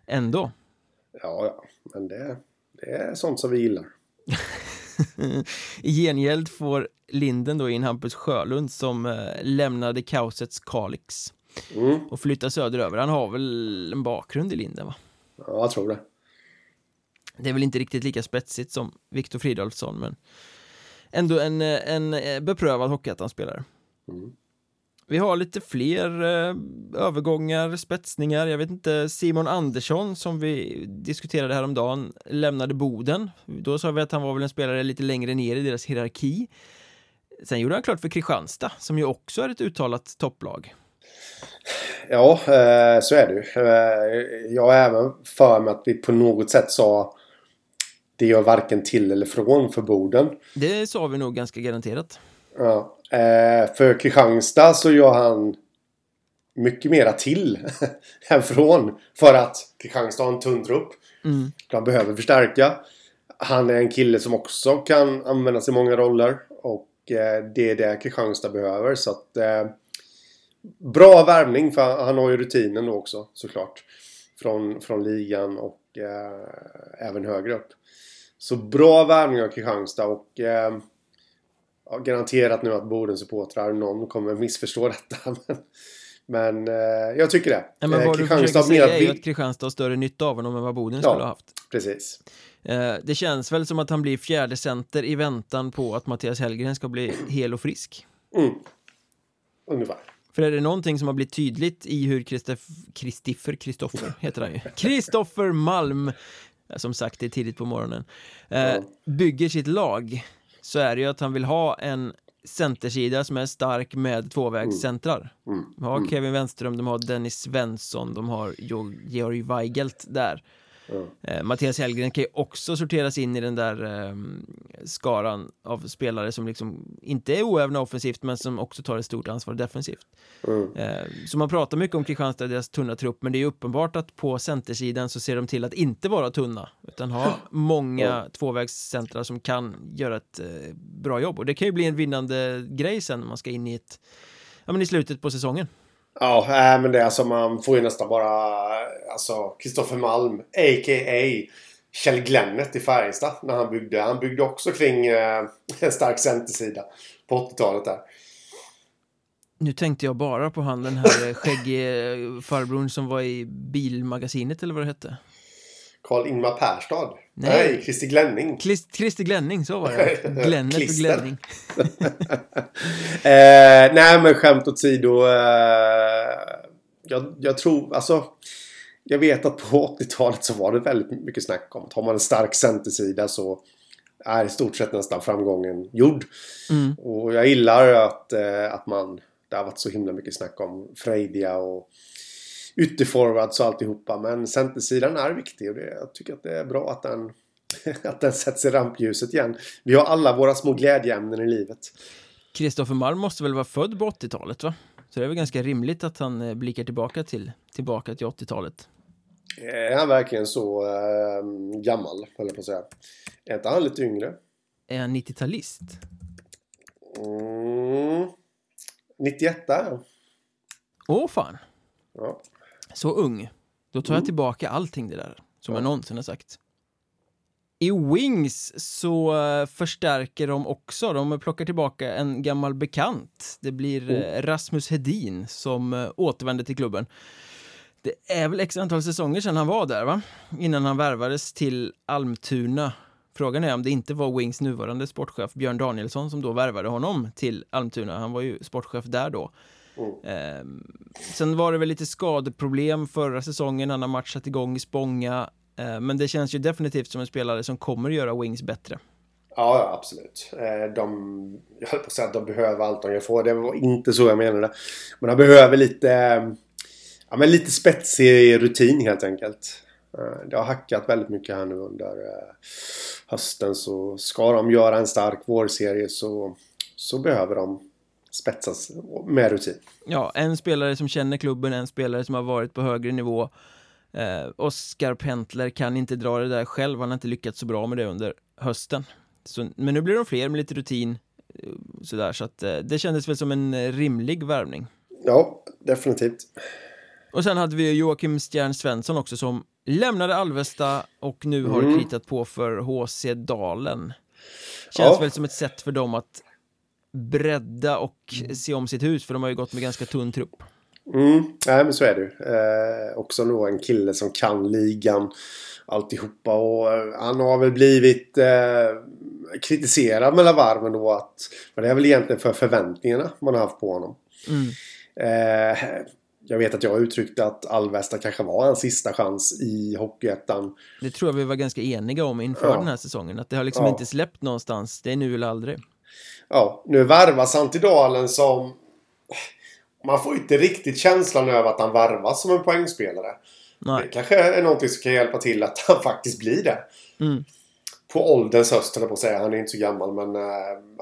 ändå. Ja, ja. Men det, det är sånt som vi gillar. I gengäld får Linden då in Hampus Sjölund som eh, lämnade kaosets Kalix Mm. och flyttar söderöver. Han har väl en bakgrund i Linden va? Ja, jag tror det. Det är väl inte riktigt lika spetsigt som Viktor Fridolfsson men ändå en, eh, en eh, beprövad Hockeyettan-spelare. Mm. Vi har lite fler eh, övergångar, spetsningar. Jag vet inte, Simon Andersson som vi diskuterade häromdagen lämnade Boden. Då sa vi att han var väl en spelare lite längre ner i deras hierarki. Sen gjorde han klart för Kristianstad som ju också är ett uttalat topplag. Ja, eh, så är det ju. Eh, jag har även för mig att vi på något sätt sa det gör varken till eller från för Boden. Det sa vi nog ganska garanterat. Ja. Eh, för Kristianstad så gör han mycket mera till än från. För att Kristianstad har en tunn trupp. Mm. De behöver förstärka. Han är en kille som också kan användas i många roller. Och eh, det är det Kristianstad behöver. Så att... Eh, bra värvning för han har ju rutinen då också såklart. Från, från ligan och eh, även högre upp. Så bra värvning av Kristianstad och eh, ja, garanterat nu att Bodens supportrar, någon kommer missförstå detta. Men, men eh, jag tycker det. Ja, men Eh, vad du Kristianstad försöker säga är ju att Kristianstad har större nytta av honom än vad Boden Ja. skulle ha haft. Precis. Eh, Det känns väl som att han blir fjärde center i väntan på att Mattias Hellgren ska bli hel och frisk. Mm. Ungefär. För är det någonting som har blivit tydligt i hur Kristoff- Kristoffer, Kristoffer heter han ju, Kristoffer Malm, eh, som sagt det är tidigt på morgonen, eh, bygger sitt lag så är det ju att han vill ha en centersida som är stark med tvåvägscentrar. Mm. De har Kevin Wenström, de har Dennis Svensson, de har Georg Weigelt där. Eh, Mattias Hellgren kan ju också sorteras in i den där eh, skaran av spelare som liksom inte är oävna offensivt men som också tar ett stort ansvar defensivt. Mm. Eh, så man pratar mycket om Kristianstad, deras tunna trupp, men det är uppenbart att på centersidan så ser de till att inte vara tunna, utan ha många Ja. tvåvägscentrar som kan göra ett eh, bra jobb. Och det kan ju bli en vinnande grej sen när man ska in i ett, ja men i slutet på säsongen. Ja, äh, men det är alltså man får ju nästan bara alltså Kristoffer Malm, a.k.a. Kjell Glennet i Färjestad när han byggde. Han byggde också kring eh, en stark centersida på 80-talet där. Nu tänkte jag bara på han den här eh, skäggige eh, farbrorn som var i Bilmagasinet eller vad det hette. Karl-Ingmar Perstad. Nej. Nej, Christer Glenning. Klist, Christer Glänning, så var det. Glännet och. Glänning. Eh, nej, men skämt åsido. Eh, jag, jag tror, alltså. Jag vet att på 80-talet så var det väldigt mycket snack om att har man en stark centersida så är i stort sett nästan framgången gjord. Mm. Och jag gillar att, eh, att man... Det har varit så himla mycket snack om Freidia och ytterforwards och alltihopa. Men centersidan är viktig och det, jag tycker att det är bra att den, att den sätts i rampljuset igen. Vi har alla våra små glädjeämnen i livet. Kristoffer Malm måste väl vara född på 80-talet va? Så det är väl ganska rimligt att han eh, blickar tillbaka till, tillbaka till 80-talet. Är han verkligen så eh, gammal, höll jag på att säga. Är inte han lite yngre? Är han 90-talist? Mm. 91 är han. Åh fan, Ja. Så ung. Då tar jag tillbaka allting det där som jag någonsin har sagt. I Wings så eh, förstärker de också, de plockar tillbaka en gammal bekant. Det blir eh, Rasmus Hedin som eh, återvänder till klubben. Det är väl x antal säsonger sedan han var där va? Innan han värvades till Almtuna. Frågan är om det inte var Wings nuvarande sportchef Björn Danielsson som då värvade honom till Almtuna. Han var ju sportchef där då. Ehm, sen var det väl lite skadeproblem förra säsongen, han har matchat igång i Spånga. Eh, men det känns ju definitivt som en spelare som kommer göra Wings bättre. Ja, absolut. Eh, De, jag höll på att säga att de behöver allt de kan få. Det var inte så jag menade. Men de behöver lite, ja, men lite spetsig rutin helt enkelt. Det har hackat väldigt mycket här nu under eh, hösten. Så ska de göra en stark vårserie så, så behöver de spetsas med rutin. Ja, en spelare som känner klubben, en spelare som har varit på högre nivå. Eh, Oskar Pentler kan inte dra det där själv, han har inte lyckats så bra med det under hösten. Så, men nu blir de fler med lite rutin. eh, Sådär, så att eh, det kändes väl som en eh, rimlig värvning. Ja, definitivt. Och sen hade vi Joakim Stjärn Svensson också som lämnade Alvesta och nu har Mm. kritat på för HC Dalen. Känns Ja. väl som ett sätt för dem att bredda och se om sitt hus för de har ju gått med ganska tunn trupp. Mm, nej men så är det ju. Eh, också då en kille som kan ligan alltihopa och eh, han har väl blivit eh, kritiserad mellan varven då att men det är väl egentligen för förväntningarna man har haft på honom. Mm. Eh, jag vet att jag uttryckte att Alvesta kanske var hans sista chans i Hockeyettan. Det tror jag vi var ganska eniga om inför Ja. den här säsongen, att det har liksom Ja. inte släppt någonstans, det är nu eller aldrig. Ja, nu värvas han till Dalen som... Man får inte riktigt känslan över att han varvas som en poängspelare. Det Nej. kanske är någonting som kan hjälpa till att han faktiskt blir det. Mm. på ålderns höst, jag på att säga. Han är inte så gammal men uh,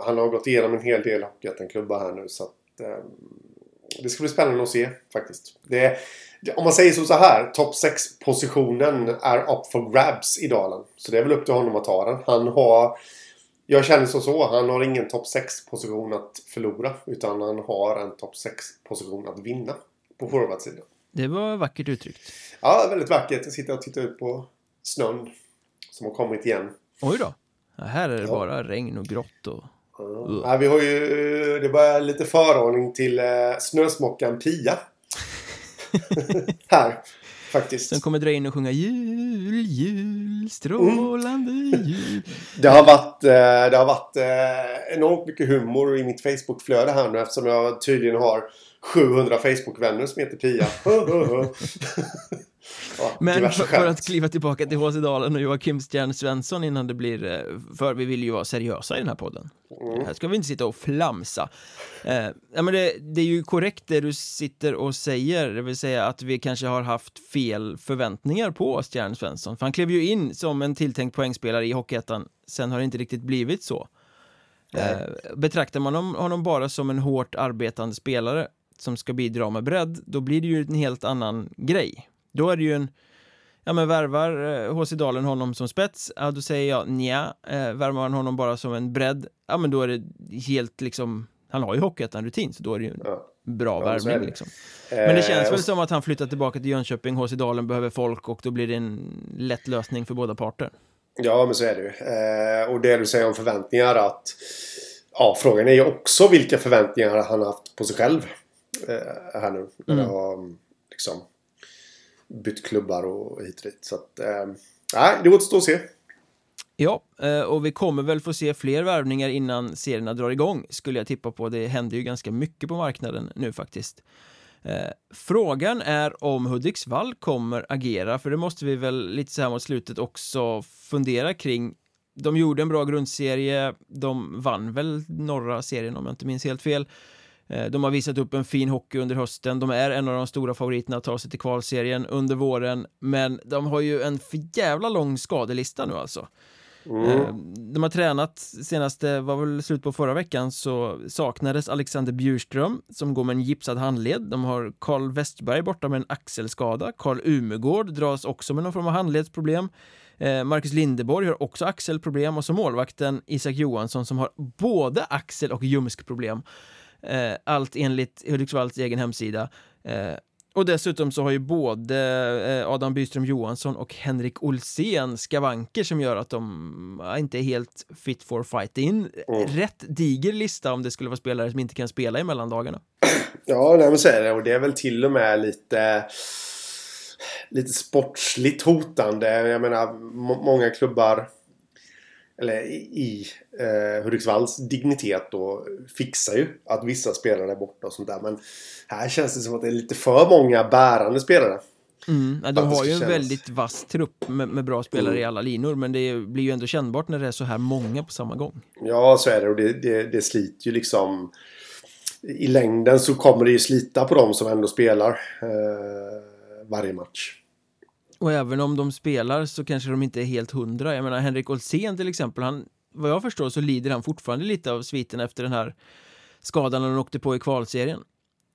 han har gått igenom en hel del Hockeyettan-klubbar här nu. Så att, uh, det ska bli spännande att se faktiskt. Det, det, om man säger så, så här. Topp 6-positionen är up for grabs i Dalen. Så det är väl upp till honom att ta den. Han har... Jag känner så så. Han har ingen topp 6-position att förlora. Utan han har en topp 6-position att vinna. På forwardsidan. Det var vackert uttryckt. Ja, väldigt vackert. Jag sitter och tittar ut på snön. Som har kommit igen. Oj då. Här är det ja. bara regn och grått och... Uh. Ja, vi har ju... Det börjar lite förordning till uh, snösmockan Pia. här. Faktiskt. Som kommer dra in och sjunga jul, jul, strålande mm. jul. Det har varit, eh, det har varit eh, enormt mycket humor i mitt Facebook-flöde här nu eftersom jag tydligen har 700 Facebook-vänner som heter Pia. Ja, Men för, för, att kliva tillbaka till HC Dalen och Joakim Stjärn Svensson innan det blir, eh, för vi vill ju vara seriösa i den här podden. Mm. Här ska vi inte sitta och flamsa. Eh, ja, men det, det, är ju korrekt det du sitter och säger, det vill säga att vi kanske har haft fel förväntningar på Stjärn Svensson. För han klev ju in som en tilltänkt poängspelare i Hockeyettan, sen har det inte riktigt blivit så. Eh, betraktar man honom bara som en hårt arbetande spelare som ska bidra med bredd, då blir det ju en helt annan grej. Då är det ju en Ja men värvar HC eh, Dalen honom som spets, ja då säger jag nja, eh, värvar man honom bara som en bredd, ja men då är det helt liksom, han har ju Hockeyettan-rutin så då är det ju en ja. bra ja, värvning liksom. Men det känns eh, väl som att han flyttar tillbaka till Jönköping, HC Dalen behöver folk och då blir det en lätt lösning för båda parter. Ja men så är det ju. Eh, och det du säger om förväntningar att Ja, frågan är ju också vilka förväntningar han har haft på sig själv här nu. Mm. Eller liksom bytt klubbar och hit och dit. Så att, eh, nej, det återstår att se. Ja, eh, och vi kommer väl få se fler värvningar innan serierna drar igång, skulle jag tippa på. Det händer ju ganska mycket på marknaden nu faktiskt. Eh, frågan är om Hudiksvall kommer agera, för det måste vi väl lite så här mot slutet också fundera kring. De gjorde en bra grundserie, de vann väl norra serien om jag inte minns helt fel. Eh, de har visat upp en fin hockey under hösten. De är en av de stora favoriterna att ta sig till kvalserien under våren. Men de har ju en för jävla lång skadelista nu alltså. Mm. De har tränat senaste, var väl slut på förra veckan så saknades Alexander Bjurström som går med en gipsad handled. De har Karl Westberg borta med en axelskada. Karl Umegård dras också med någon form av handledsproblem. Eh, Marcus Lindeborg har också axelproblem och så målvakten Isak Johansson som har både axel och ljumskproblem. Eh, allt enligt Hudiksvalls egen hemsida. Eh, och dessutom så har ju både eh, Adam Byström Johansson och Henrik Olsén skavanker som gör att de inte är helt fit for fight. Det är en mm. rätt diger lista om det skulle vara spelare som inte kan spela i mellandagarna. Ja, nej, men så är det. Och det är väl till och med lite lite sportsligt hotande. Jag menar, många klubbar eller i eh, Hudiksvalls dignitet då fixar ju att vissa spelare är borta och sånt där. Men här känns det som att det är lite för många bärande spelare. Mm, de har ju en kännas. väldigt vass trupp med, med bra spelare mm. i alla linor men det blir ju ändå kännbart när det är så här många på samma gång. Ja, så är det och det, det, det sliter ju liksom i längden så kommer det ju slita på dem som ändå spelar eh, varje match. Och även om de spelar så kanske de inte är helt hundra. Jag menar Henrik Olsén till exempel, han, vad jag förstår så lider han fortfarande lite av sviten efter den här skadan han åkte på i kvalserien.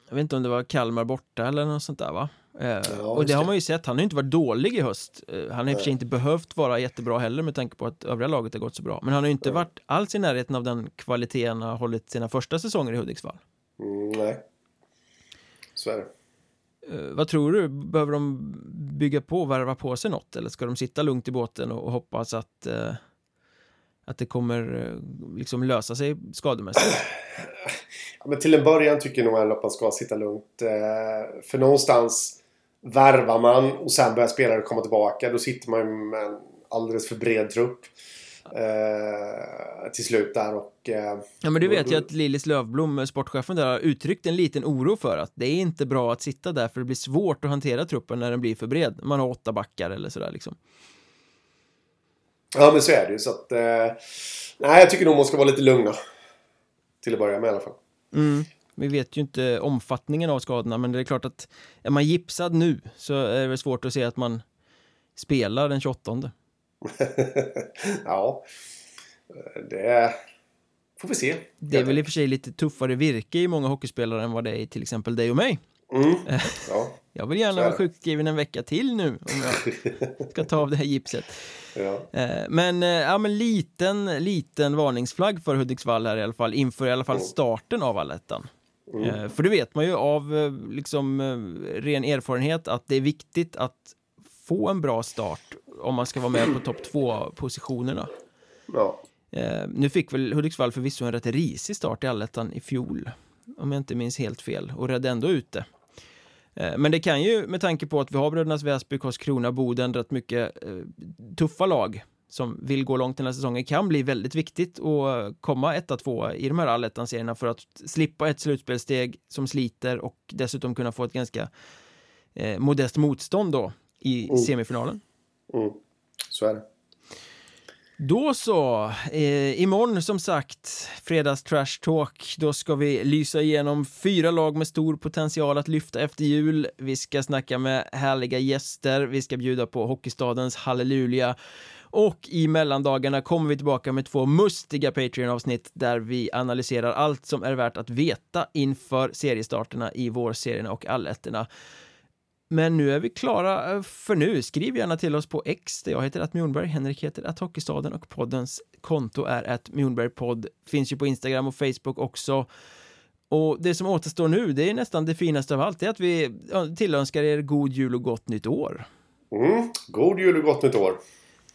Jag vet inte om det var Kalmar borta eller något sånt där va? Eh, ja, och det har man ju sett, han har ju inte varit dålig i höst. Eh, han har i och för sig inte behövt vara jättebra heller med tanke på att övriga laget har gått så bra. Men han har ju inte varit alls i närheten av den kvaliteten han har hållit sina första säsonger i Hudiksvall. Mm, nej, så är det. Eh, vad tror du? Behöver de bygga på, och värva på sig något? Eller ska de sitta lugnt i båten och, hoppas att, eh, att det kommer eh, liksom lösa sig skademässigt? Ja, men till en början tycker jag nog att man ska sitta lugnt. för någonstans värvar man och sen börjar spelare komma tillbaka. Då sitter man med en alldeles för bred trupp eh, till slut där och... Eh, ja men du vet ju att Lillis Lövblom, sportchefen där, har uttryckt en liten oro för att det är inte bra att sitta där för det blir svårt att hantera truppen när den blir för bred. Man har åtta backar eller sådär liksom. Ja men så är det ju så att... Eh, nej jag tycker nog man ska vara lite lugna. Till att börja med i alla fall. Mm. Vi vet ju inte omfattningen av skadorna men det är klart att är man gipsad nu så är det svårt att se att man spelar den 28 ja, det får vi se. Det är väl i och för sig lite tuffare virke i många hockeyspelare än vad det är i till exempel dig och mig. Mm. Ja. Jag vill gärna vara sjukskriven en vecka till nu om jag ska ta av det här gipset. Ja. Eh, men, eh, ja, men liten, liten varningsflagg för Hudiksvall här i alla fall inför i alla fall starten av allettan. Mm. För det vet man ju av liksom ren erfarenhet att det är viktigt att få en bra start om man ska vara med på topp två positionerna. Ja. Nu fick väl Hudiksvall förvisso en rätt risig start i allettan i fjol om jag inte minns helt fel och redde ändå ut det. Eh, men det kan ju med tanke på att vi har Brödernas Väsby, Karlskrona, Boden, rätt mycket eh, tuffa lag som vill gå långt den här säsongen kan bli väldigt viktigt att komma etta, tvåa i de här allettan-serierna för att slippa ett slutspelsteg som sliter och dessutom kunna få ett ganska eh, modest motstånd då i mm. semifinalen. Mm. Så är det. Då så, eh, imorgon som sagt, fredags trash talk, då ska vi lysa igenom fyra lag med stor potential att lyfta efter jul. Vi ska snacka med härliga gäster, vi ska bjuda på Hockeystadens halleluja och i mellandagarna kommer vi tillbaka med två mustiga Patreon-avsnitt där vi analyserar allt som är värt att veta inför seriestarterna i vårserierna och allettorna. Men nu är vi klara eh, för nu. Skriv gärna till oss på X där jag heter att Mjornberg, Henrik heter att Hockeystaden och poddens konto är att Mjornbergpodd. Finns ju på Instagram och Facebook också. Och det som återstår nu, det är nästan det finaste av allt, det är att vi tillönskar er god jul och gott nytt år. Mm, god jul och gott nytt år.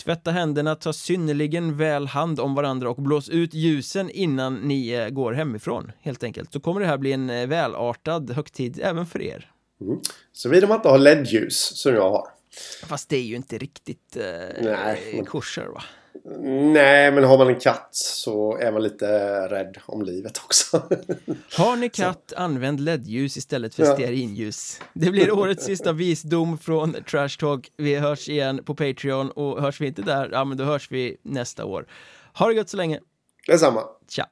Tvätta händerna, ta synnerligen väl hand om varandra och blås ut ljusen innan ni eh, går hemifrån, helt enkelt. Så kommer det här bli en eh, välartad högtid även för er. Mm. Såvida man inte har LED-ljus som jag har. Fast det är ju inte riktigt eh, Nej, kurser va? Nej, men har man en katt så är man lite rädd om livet också. Har ni katt, så. använd LED-ljus istället för ja. stearinljus. Det blir årets sista visdom från Trash Talk. Vi hörs igen på Patreon och hörs vi inte där, ja men då hörs vi nästa år. Ha det gott så länge. Detsamma. Tja.